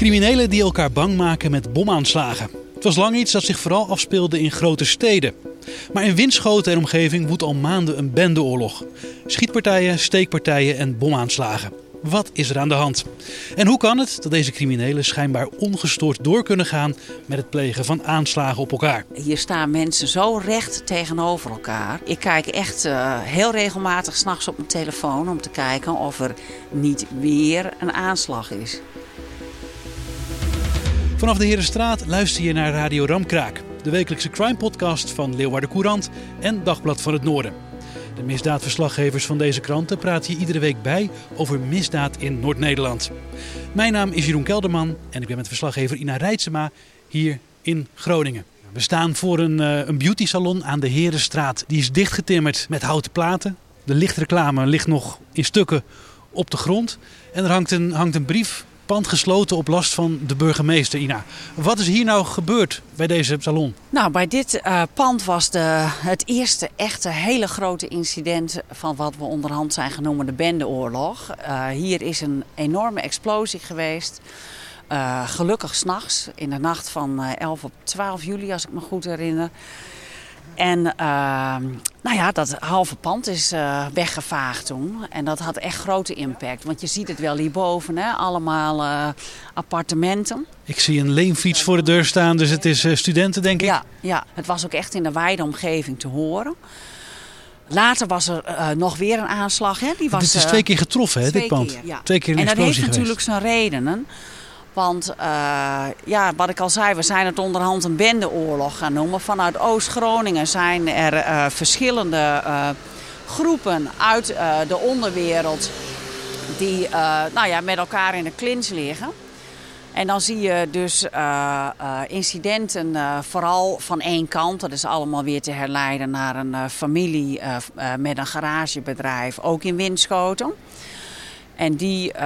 Criminelen die elkaar bang maken met bomaanslagen. Het was lang iets dat zich vooral afspeelde in grote steden. Maar in Winschoten en omgeving woedt al maanden een bendeoorlog. Schietpartijen, steekpartijen en bomaanslagen. Wat is er aan de hand? En hoe kan het dat deze criminelen schijnbaar ongestoord door kunnen gaan met het plegen van aanslagen op elkaar? Hier staan mensen zo recht tegenover elkaar. Ik kijk echt uh, heel regelmatig s'nachts op mijn telefoon om te kijken of er niet weer een aanslag is. Vanaf de Herenstraat luister je naar Radio Ramkraak, de wekelijkse crime-podcast van Leeuwarden Courant en Dagblad van het Noorden. De misdaadverslaggevers van deze kranten praten je iedere week bij over misdaad in Noord-Nederland. Mijn naam is Jeroen Kelderman en ik ben met verslaggever Ina Rijtsema hier in Groningen. We staan voor een, uh, een beauty salon aan de Herenstraat. Die is dichtgetimmerd met houten platen. De lichtreclame ligt nog in stukken op de grond. En er hangt een, hangt een brief pand gesloten op last van de burgemeester, Ina. Wat is hier nou gebeurd bij deze salon? Nou, bij dit uh, pand was de, het eerste echte hele grote incident van wat we onderhand zijn genoemd de bendeoorlog. Uh, hier is een enorme explosie geweest. Uh, gelukkig s'nachts, in de nacht van 11 op 12 juli, als ik me goed herinner. En uh, nou ja, dat halve pand is uh, weggevaagd toen. En dat had echt grote impact. Want je ziet het wel hierboven, hè? allemaal uh, appartementen. Ik zie een leenfiets voor de deur staan, dus het is studenten denk ik? Ja, ja, het was ook echt in de wijde omgeving te horen. Later was er nog weer een aanslag. Hè? Die was, dit is twee keer getroffen, hè, dit pand? Keer, ja. Twee keer een en dat heeft natuurlijk zijn redenen. Want uh, ja, wat ik al zei, we zijn het onderhand een bendeoorlog gaan noemen. Vanuit Oost-Groningen zijn er uh, verschillende uh, groepen uit de onderwereld die nou ja, met elkaar in de klins liggen. En dan zie je dus incidenten vooral van één kant. Dat is allemaal weer te herleiden naar een familie met een garagebedrijf, ook in Winschoten. En die uh,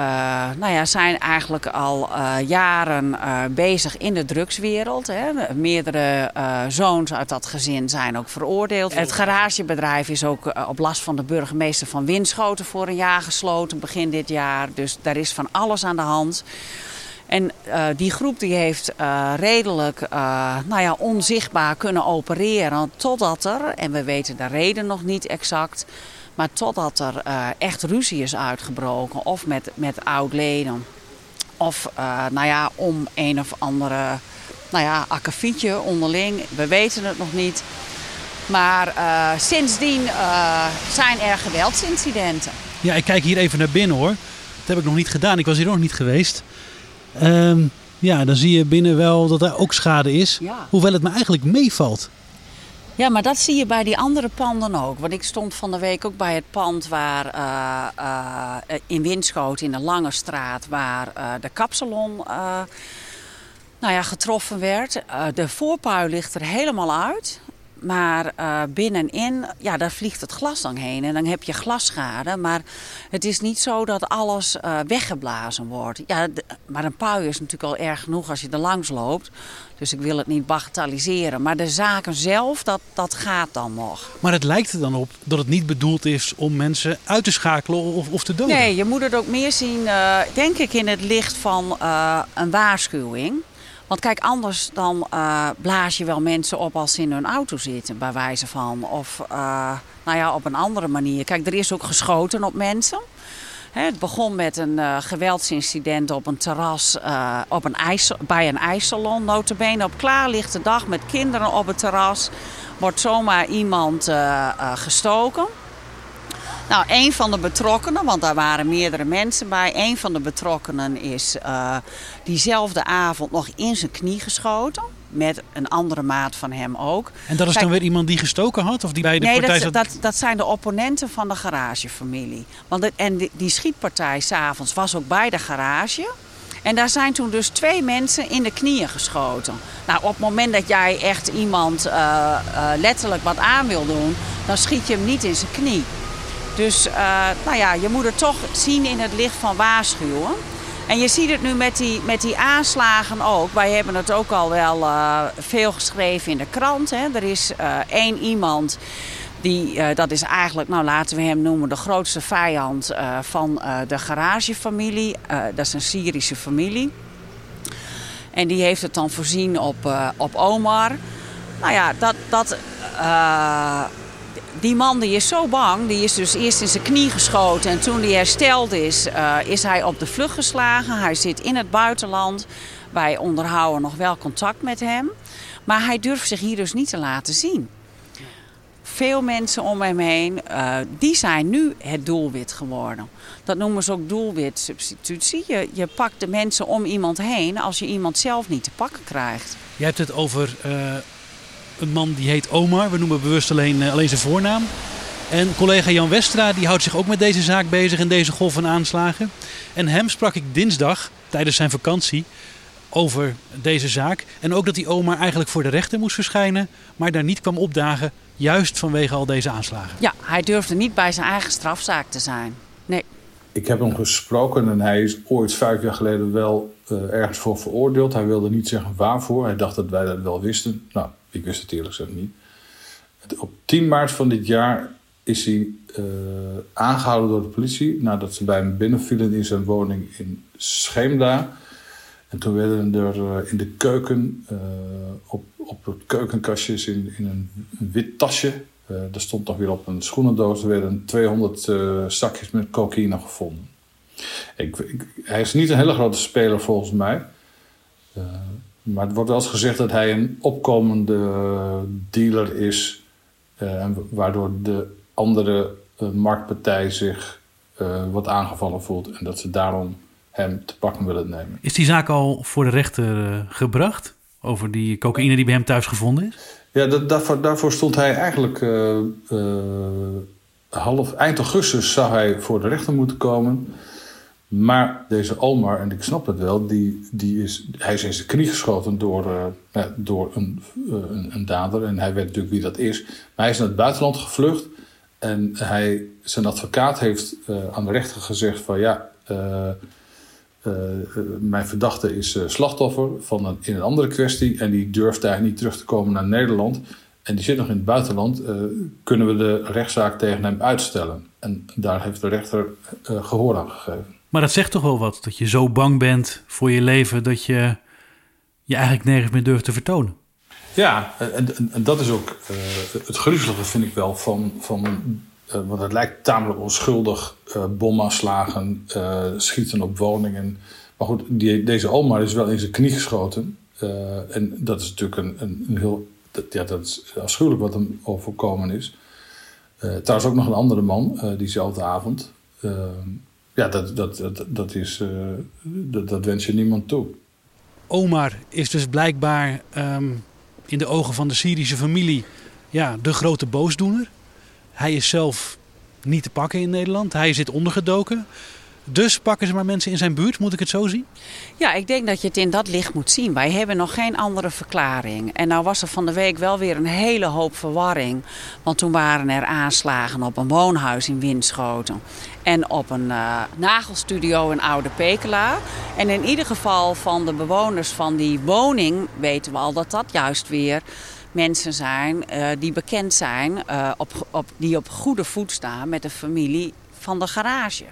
nou ja, zijn eigenlijk al uh, jaren uh, bezig in de drugswereld. Hè. Meerdere zoons uit dat gezin zijn ook veroordeeld. Het garagebedrijf is ook op last van de burgemeester van Winschoten voor een jaar gesloten, begin dit jaar. Dus daar is van alles aan de hand. En uh, die groep die heeft uh, redelijk uh, nou ja, onzichtbaar kunnen opereren totdat er, en we weten de reden nog niet exact, maar totdat er uh, echt ruzie is uitgebroken, of met, met oud-leden, of uh, nou ja, om een of andere nou ja, akkefietje onderling, we weten het nog niet. Maar uh, sindsdien zijn er geweldsincidenten. Ja, ik kijk hier even naar binnen hoor. Dat heb ik nog niet gedaan, ik was hier nog niet geweest. Um, ja, dan zie je binnen wel dat er ook schade is, ja. hoewel het me eigenlijk meevalt. Ja, maar dat zie je bij die andere panden ook. Want ik stond van de week ook bij het pand waar uh, uh, in Winschoot in de Lange Straat, waar uh, de kapsalon nou ja, getroffen werd. de voorpui ligt er helemaal uit. Maar uh, binnenin, ja, daar vliegt het glas dan heen. En dan heb je glasschade. Maar het is niet zo dat alles uh, weggeblazen wordt. Ja, de, maar een pui is natuurlijk al erg genoeg als je er langs loopt. Dus ik wil het niet bagatelliseren. Maar de zaken zelf, dat, dat gaat dan nog. Maar het lijkt er dan op dat het niet bedoeld is om mensen uit te schakelen of, of te doden. Nee, je moet het ook meer zien, uh, denk ik, in het licht van een waarschuwing. Want kijk, anders dan uh, blaas je wel mensen op als ze in hun auto zitten, bij wijze van. Of uh, nou ja, op een andere manier. Kijk, er is ook geschoten op mensen. Hè, het begon met een uh, geweldsincident op een terras op een ijs, bij een ijssalon. Notabene op klaarlichte dag met kinderen op het terras wordt zomaar iemand gestoken. Nou, een van de betrokkenen, want daar waren meerdere mensen bij. Een van de betrokkenen is uh, diezelfde avond nog in zijn knie geschoten. Met een andere maat van hem ook. En dat is Kijk, dan weer iemand die gestoken had? Of die bij de nee, partij dat, dat, dat zijn de opponenten van de garagefamilie. Want de, en die, die schietpartij s'avonds was ook bij de garage. En daar zijn toen dus twee mensen in de knieën geschoten. Nou, op het moment dat jij echt iemand uh, uh, letterlijk wat aan wil doen, dan schiet je hem niet in zijn knie. Dus uh, nou ja, je moet het toch zien in het licht van waarschuwen. En je ziet het nu met die, met die aanslagen ook. Wij hebben het ook al wel uh, veel geschreven in de krant. Hè. Er is uh, één iemand, die, dat is eigenlijk, nou laten we hem noemen, de grootste vijand van de garagefamilie. dat is een Syrische familie. En die heeft het dan voorzien op, op Omar. Nou ja, dat, dat, die man die is zo bang. Die is dus eerst in zijn knie geschoten. En toen hij hersteld is, is hij op de vlucht geslagen. Hij zit in het buitenland. Wij onderhouden nog wel contact met hem. Maar hij durft zich hier dus niet te laten zien. Veel mensen om hem heen, uh, die zijn nu het doelwit geworden. Dat noemen ze ook doelwitsubstitutie. Je, je pakt de mensen om iemand heen als je iemand zelf niet te pakken krijgt. Je hebt het over uh, een man die heet Omar. We noemen bewust alleen, uh, alleen zijn voornaam. En collega Jan Westra die houdt zich ook met deze zaak bezig in deze golf van aanslagen. En hem sprak ik dinsdag tijdens zijn vakantie over deze zaak. En ook dat die oma eigenlijk voor de rechter moest verschijnen, maar daar niet kwam opdagen, juist vanwege al deze aanslagen. Ja, hij durfde niet bij zijn eigen strafzaak te zijn. Nee. Ik heb hem gesproken en hij is ooit vijf jaar geleden wel uh, ergens voor veroordeeld. Hij wilde niet zeggen waarvoor. Hij dacht dat wij dat wel wisten. Nou, ik wist het eerlijk gezegd niet. Op 10 maart van dit jaar is hij uh, aangehouden door de politie nadat ze bij hem binnenvielen in zijn woning in Scheemda. En toen werden er uh, in de keuken, op, op het keukenkastjes in, in een, wit tasje, er stond nog weer op een schoenendoos, er werden 200 zakjes met cocaïne gevonden. Ik, hij is niet een hele grote speler volgens mij. maar het wordt wel eens gezegd dat hij een opkomende dealer is, waardoor de andere marktpartij zich wat aangevallen voelt en dat ze daarom hem te pakken willen nemen. Is die zaak al voor de rechter uh, gebracht? Over die cocaïne die bij hem thuis gevonden is? Ja, daarvoor, daarvoor, stond hij eigenlijk uh, uh, half eind augustus zou hij voor de rechter moeten komen. Maar deze Omar, en ik snap het wel, die, die is, hij is in zijn knie geschoten door, door een, een, een, dader. En hij weet natuurlijk wie dat is. Maar hij is naar het buitenland gevlucht. En hij, zijn advocaat heeft aan de rechter gezegd van ja, uh, mijn verdachte is uh, slachtoffer van een, in een andere kwestie en die durft eigenlijk niet terug te komen naar Nederland. En die zit nog in het buitenland. kunnen we de rechtszaak tegen hem uitstellen? En daar heeft de rechter gehoor aan gegeven. Maar dat zegt toch wel wat, dat je zo bang bent voor je leven dat je je eigenlijk nergens meer durft te vertonen. Ja, en, en, en dat is ook het griezelige, vind ik wel, van, van want het lijkt tamelijk onschuldig. Uh, bomaanslagen, uh, schieten op woningen. Maar goed, die, deze Omar is wel in zijn knie geschoten. en dat is natuurlijk een, een, heel. Dat, ja, dat is afschuwelijk wat hem overkomen is. trouwens ook nog een andere man diezelfde avond. ja, dat, dat, dat, dat, is, dat, dat wens je niemand toe. Omar is dus blijkbaar um, in de ogen van de Syrische familie ja, de grote boosdoener. Hij is zelf niet te pakken in Nederland. Hij zit ondergedoken. Dus pakken ze maar mensen in zijn buurt, moet ik het zo zien? Ja, ik denk dat je het in dat licht moet zien. Wij hebben nog geen andere verklaring. En nou was er van de week wel weer een hele hoop verwarring. Want toen waren er aanslagen op een woonhuis in Winschoten. En op een uh, nagelstudio in Oude Pekela. En in ieder geval van de bewoners van die woning weten we al dat dat juist weer mensen zijn uh, die bekend zijn, uh, op, op, die op goede voet staan met de familie van de garage.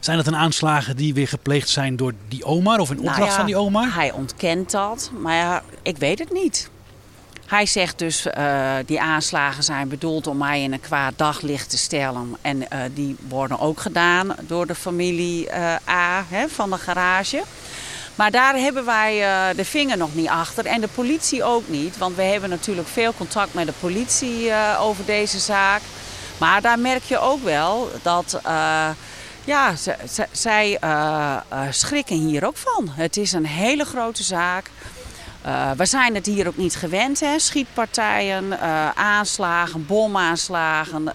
Zijn dat een aanslagen die weer gepleegd zijn door die Omar of in opdracht nou ja, van die Omar? Hij ontkent dat, maar ja, ik weet het niet. Hij zegt dus, uh, die aanslagen zijn bedoeld om mij in een kwaad daglicht te stellen. En uh, die worden ook gedaan door de familie uh, A hè, van de garage. Maar daar hebben wij uh, de vinger nog niet achter. En de politie ook niet. Want we hebben natuurlijk veel contact met de politie uh, over deze zaak. Maar daar merk je ook wel dat. Uh, ja, zij schrikken hier ook van. Het is een hele grote zaak. we zijn het hier ook niet gewend, hè? schietpartijen, aanslagen, bomaanslagen.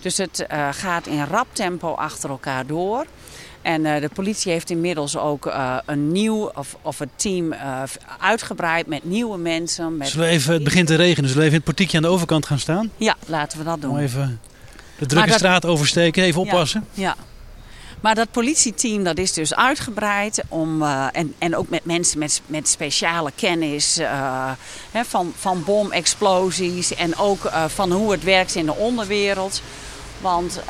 dus het gaat in rap tempo achter elkaar door. En uh, de politie heeft inmiddels ook uh, een nieuw of, of een team uh, uitgebreid met nieuwe mensen. Met Zullen we even, het begint te regenen, zullen we even in het portiekje aan de overkant gaan staan? Ja, laten we dat doen. Om even de drukke dat... straat oversteken, even oppassen. Ja, ja. Maar dat politieteam dat is dus uitgebreid om, uh, en, en ook met mensen met, met speciale kennis uh, hè, van, van bomexplosies en ook uh, van hoe het werkt in de onderwereld. Want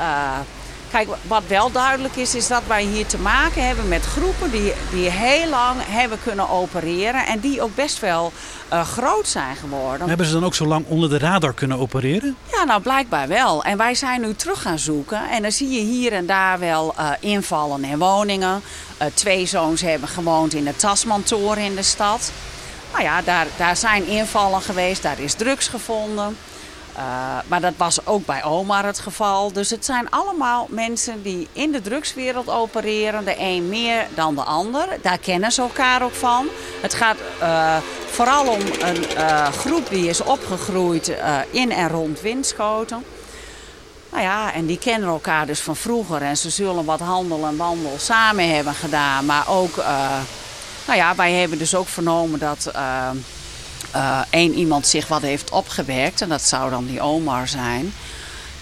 Kijk, wat wel duidelijk is, is dat wij hier te maken hebben met groepen die, die heel lang hebben kunnen opereren. En die ook best wel uh, groot zijn geworden. Hebben ze dan ook zo lang onder de radar kunnen opereren? Ja, nou blijkbaar wel. En wij zijn nu terug gaan zoeken. En dan zie je hier en daar wel uh, invallen in woningen. Uh, twee zoons hebben gewoond in de Tasmantoren in de stad. Nou ja, daar, daar zijn invallen geweest, daar is drugs gevonden. Uh, maar dat was ook bij Omar het geval. Dus het zijn allemaal mensen die in de drugswereld opereren. De een meer dan de ander. Daar kennen ze elkaar ook van. Het gaat uh, vooral om een uh, groep die is opgegroeid in en rond Winschoten. Nou ja, en die kennen elkaar dus van vroeger. En ze zullen wat handel en wandel samen hebben gedaan. Maar ook, nou ja, wij hebben dus ook vernomen dat uh, één iemand zich wat heeft opgewerkt. En dat zou dan die Omar zijn.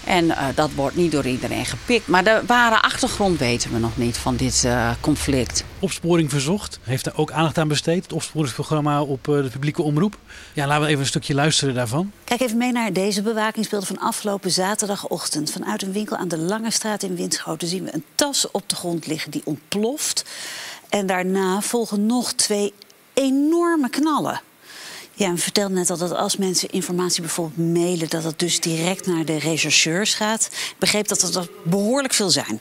En uh, dat wordt niet door iedereen gepikt. Maar de ware achtergrond weten we nog niet van dit uh, conflict. Opsporing Verzocht heeft er ook aandacht aan besteed. Het opsporingsprogramma op de publieke omroep. Ja, laten we even een stukje luisteren daarvan. Kijk even mee naar deze bewakingsbeelden van afgelopen zaterdagochtend. Vanuit een winkel aan de Lange Straat in Winschoten zien we een tas op de grond liggen die ontploft. En daarna volgen nog twee enorme knallen. Ja, u vertelde net al dat als mensen informatie bijvoorbeeld mailen, dat het dus direct naar de rechercheurs gaat. Ik begreep dat dat behoorlijk veel zijn.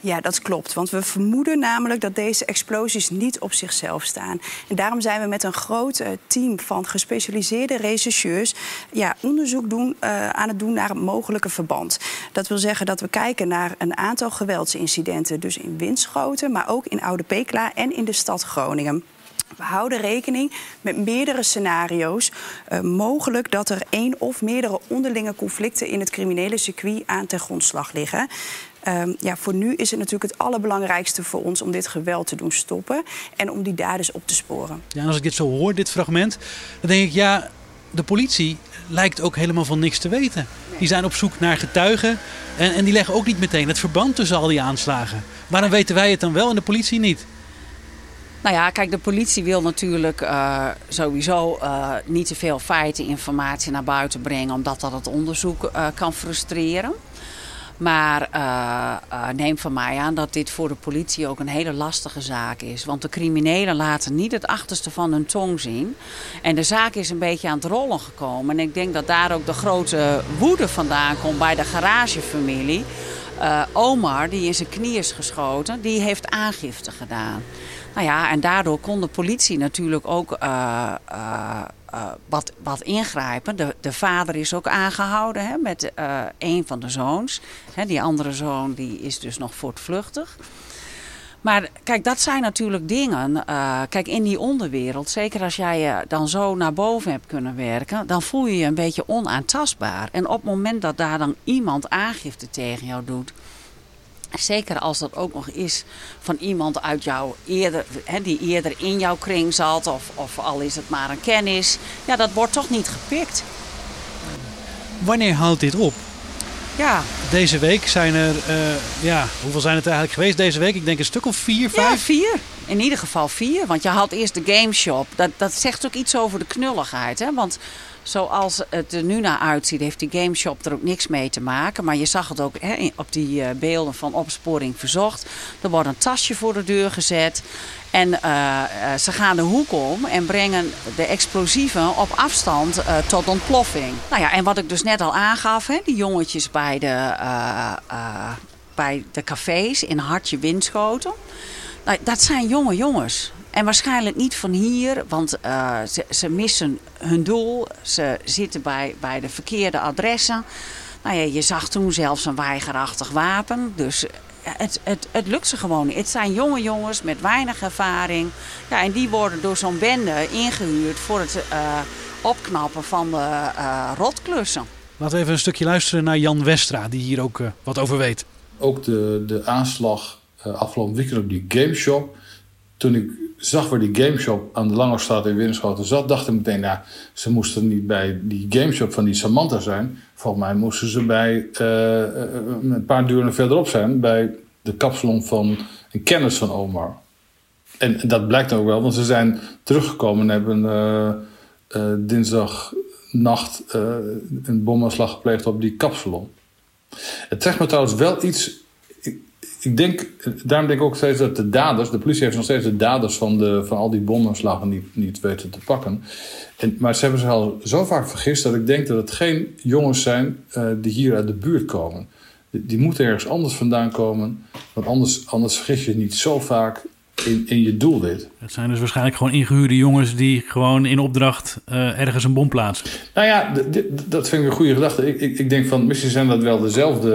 Ja, dat klopt. Want we vermoeden namelijk dat deze explosies niet op zichzelf staan. En daarom zijn we met een groot uh, team van gespecialiseerde rechercheurs ja, onderzoek doen, uh, aan het doen naar een mogelijke verband. Dat wil zeggen dat we kijken naar een aantal geweldsincidenten. Dus in Winschoten, maar ook in Oude Pekela en in de stad Groningen. We houden rekening met meerdere scenario's. Uh, mogelijk dat er één of meerdere onderlinge conflicten in het criminele circuit aan ten grondslag liggen. Uh, ja, voor nu is het natuurlijk het allerbelangrijkste voor ons om dit geweld te doen stoppen en om die daders op te sporen. Ja, en als ik dit zo hoor, dit fragment, dan denk ik ja, de politie lijkt ook helemaal van niks te weten. Nee. Die zijn op zoek naar getuigen en, en die leggen ook niet meteen het verband tussen al die aanslagen. Waarom weten wij het dan wel en de politie niet? Nou ja, kijk, de politie wil natuurlijk uh, sowieso uh, niet te veel feiten, informatie naar buiten brengen, omdat dat het onderzoek uh, kan frustreren. Maar neem van mij aan dat dit voor de politie ook een hele lastige zaak is. Want de criminelen laten niet het achterste van hun tong zien. En de zaak is een beetje aan het rollen gekomen. En ik denk dat daar ook de grote woede vandaan komt bij de garagefamilie. Omar, die in zijn knie is geschoten, die heeft aangifte gedaan. Nou ja, en daardoor kon de politie natuurlijk ook uh, uh, uh, wat, wat ingrijpen. De, de vader is ook aangehouden hè, met een van de zoons. Hè, die andere zoon die is dus nog voortvluchtig. Maar kijk, dat zijn natuurlijk dingen. kijk, in die onderwereld, zeker als jij je dan zo naar boven hebt kunnen werken, dan voel je je een beetje onaantastbaar. En op het moment dat daar dan iemand aangifte tegen jou doet, Zeker als dat ook nog is van iemand uit jou eerder, hè, die eerder in jouw kring zat, of, of al is het maar een kennis. Ja, dat wordt toch niet gepikt. Wanneer houdt dit op? Ja. Deze week zijn er, uh, ja, hoeveel zijn het eigenlijk geweest deze week? Ik denk een stuk of vier, vijf? Ja, vier. In ieder geval vier. Want je had eerst de Game Shop. Dat, dat zegt ook iets over de knulligheid. Hè? Want zoals het er nu naar uitziet, heeft die gameshop er ook niks mee te maken. Maar je zag het ook hè, op die uh, beelden van opsporing verzocht. Er wordt een tasje voor de deur gezet. En uh, ze gaan de hoek om en brengen de explosieven op afstand uh, tot ontploffing. Nou ja, en wat ik dus net al aangaf, hè, die jongetjes bij de, bij de cafés in Hartje Winschoten. Nou, dat zijn jonge jongens. En waarschijnlijk niet van hier, want uh, ze, ze, missen hun doel. Ze zitten bij, bij de verkeerde adressen. Nou ja, je zag toen zelfs een weigerachtig wapen. Dus het, het, het lukt ze gewoon niet. Het zijn jonge jongens met weinig ervaring. Ja, en die worden door zo'n bende ingehuurd voor het opknappen van de rotklussen. Laten we even een stukje luisteren naar Jan Westra, die hier ook wat over weet. Ook de, de aanslag afgelopen weekend op die gameshop. Toen ik zag waar die gameshop aan de Langerstraat in Winschoten zat, dacht ik meteen, nou, ze moesten niet bij die gameshop van die Samantha zijn. Volgens mij moesten ze bij uh, een paar deuren verderop zijn, bij de kapsalon van een kennis van Omar. En, en dat blijkt ook wel, want ze zijn teruggekomen en hebben uh, dinsdagnacht een bomaanslag gepleegd op die kapsalon. Het trekt me trouwens wel iets ik denk, daarom denk ik ook steeds dat de daders, de politie heeft nog steeds de daders van, de, van al die bomaanslagen niet, niet weten te pakken. En, maar ze hebben zich al zo vaak vergist dat ik denk dat het geen jongens zijn uh, die hier uit de buurt komen. Die, die, moeten ergens anders vandaan komen, want anders, anders vergis je niet zo vaak in, in je doelwit. Het zijn dus waarschijnlijk gewoon ingehuurde jongens die gewoon in opdracht uh, ergens een bom plaatsen. Nou ja, dat vind ik een goede gedachte. Ik, ik, ik, denk van misschien zijn dat wel dezelfde,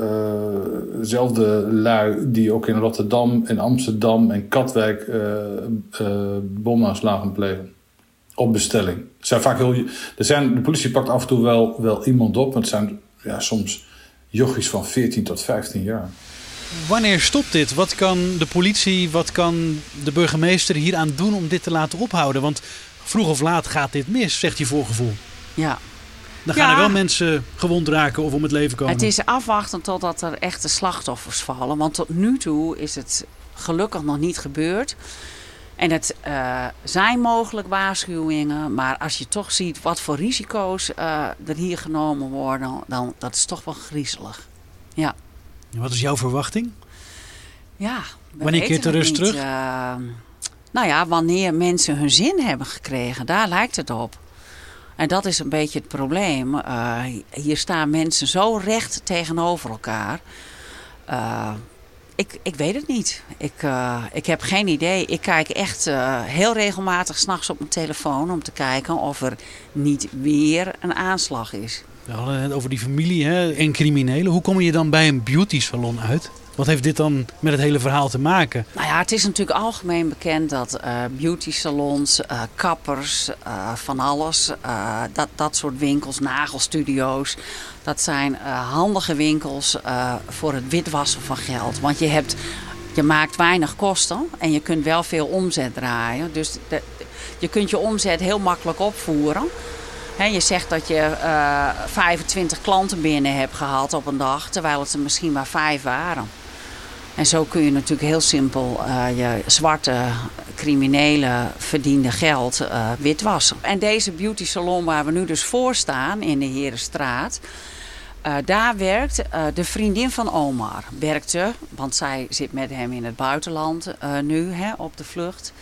uh, dezelfde lui die ook in Rotterdam en Amsterdam en Katwijk uh, bomaanslagen plegen. Op bestelling. Het zijn vaak heel, er zijn, de politie pakt af en toe wel, wel iemand op, maar het zijn ja, soms jochies van 14 tot 15 jaar. Wanneer stopt dit? Wat kan de politie, wat kan de burgemeester hieraan doen om dit te laten ophouden? Want vroeg of laat gaat dit mis, zegt je voorgevoel. Ja. Dan gaan Ja. er wel mensen gewond raken of om het leven komen. Het is afwachten totdat er echte slachtoffers vallen. Want tot nu toe is het gelukkig nog niet gebeurd. En het eh, zijn mogelijk waarschuwingen. Maar als je toch ziet wat voor risico's eh, er hier genomen worden, dan dat is toch wel griezelig. Ja. Wat is jouw verwachting? Ja, Wanneer keert de rust niet. terug? Eh, nou ja, wanneer mensen hun zin hebben gekregen, daar lijkt het op. En dat is een beetje het probleem. Eh, hier staan mensen zo recht tegenover elkaar. Eh, ik, ik weet het niet. Ik, eh, ik heb geen idee. Ik kijk echt heel regelmatig s'nachts op mijn telefoon om te kijken of er niet weer een aanslag is. We hadden het over die familie hè, en criminelen. Hoe kom je dan bij een beauty salon uit? Wat heeft dit dan met het hele verhaal te maken? Nou ja, het is natuurlijk algemeen bekend dat eh beauty salons, eh, kappers, eh, van alles, dat, dat soort winkels, nagelstudio's, dat zijn handige winkels voor het witwassen van geld. Want je, hebt, je maakt weinig kosten en je kunt wel veel omzet draaien. Dus je kunt je omzet heel makkelijk opvoeren. Je zegt dat je eh 25 klanten binnen hebt gehad op een dag, terwijl het er misschien maar vijf waren. En zo kun je natuurlijk heel simpel eh, je zwarte criminelen verdiende geld eh, witwassen. En deze beauty salon waar we nu dus voor staan in de Herenstraat. eh, daar werkt eh, de vriendin van Omar. Werkte, want zij zit met hem in het buitenland eh, nu hè, op de vlucht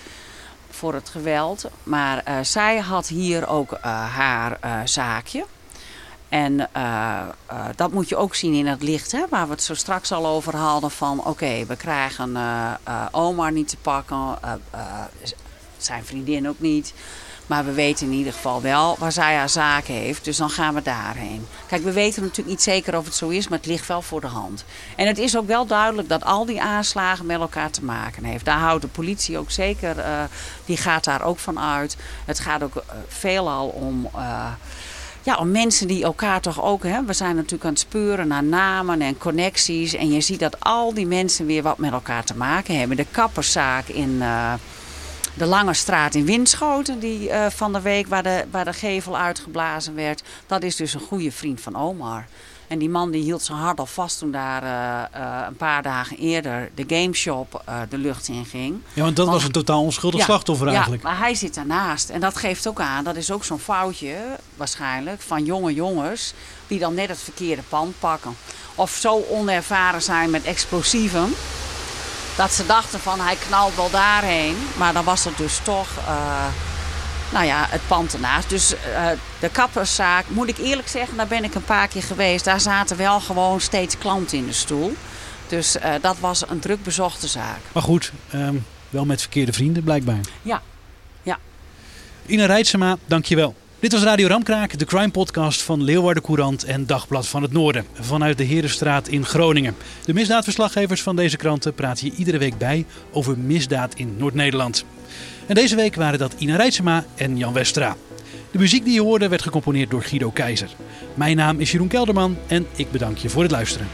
voor het geweld. Maar eh, zij had hier ook eh, haar eh, zaakje. En dat moet je ook zien in het licht, hè, waar we het zo straks al over hadden. Van oké, we krijgen Omar niet te pakken, zijn vriendin ook niet. Maar we weten in ieder geval wel waar zij haar zaken heeft. Dus dan gaan we daarheen. Kijk, we weten natuurlijk niet zeker of het zo is, maar het ligt wel voor de hand. En het is ook wel duidelijk dat al die aanslagen met elkaar te maken heeft. Daar houdt de politie ook zeker, eh, die gaat daar ook van uit. Het gaat ook eh, veelal om. eh, ja, om mensen die elkaar toch ook. Hè, we zijn natuurlijk aan het speuren naar namen en connecties. En je ziet dat al die mensen weer wat met elkaar te maken hebben. De kapperszaak in de Lange Straat in Winschoten, die eh, van de week waar de, waar de gevel uitgeblazen werd. Dat is dus een goede vriend van Omar. En die man die hield zijn hart al vast toen daar eh, eh, een paar dagen eerder de gameshop eh de lucht in ging. Ja, want dat Want- was een totaal onschuldig slachtoffer eigenlijk. Ja, maar hij zit daarnaast. En dat geeft ook aan, dat is ook zo'n foutje waarschijnlijk van jonge jongens die dan net het verkeerde pand pakken. Of zo onervaren zijn met explosieven dat ze dachten van hij knalt wel daarheen. Maar dan was het dus toch, eh, nou ja, het pand ernaast. Dus eh, de kapperszaak, moet ik eerlijk zeggen, daar ben ik een paar keer geweest. Daar zaten wel gewoon steeds klanten in de stoel. Dus eh, dat was een druk bezochte zaak. Maar goed, ehm, wel met verkeerde vrienden blijkbaar. Ja, ja. Ina Rijtsema, dankjewel. Dit was Radio Ramkraak, de crime podcast van Leeuwarden Courant en Dagblad van het Noorden. Vanuit de Herenstraat in Groningen. De misdaadverslaggevers van deze kranten praten je iedere week bij over misdaad in Noord-Nederland. En deze week waren dat Ina Rijtsema en Jan Westra. De muziek die je hoorde werd gecomponeerd door Guido Keizer. Mijn naam is Jeroen Kelderman en ik bedank je voor het luisteren.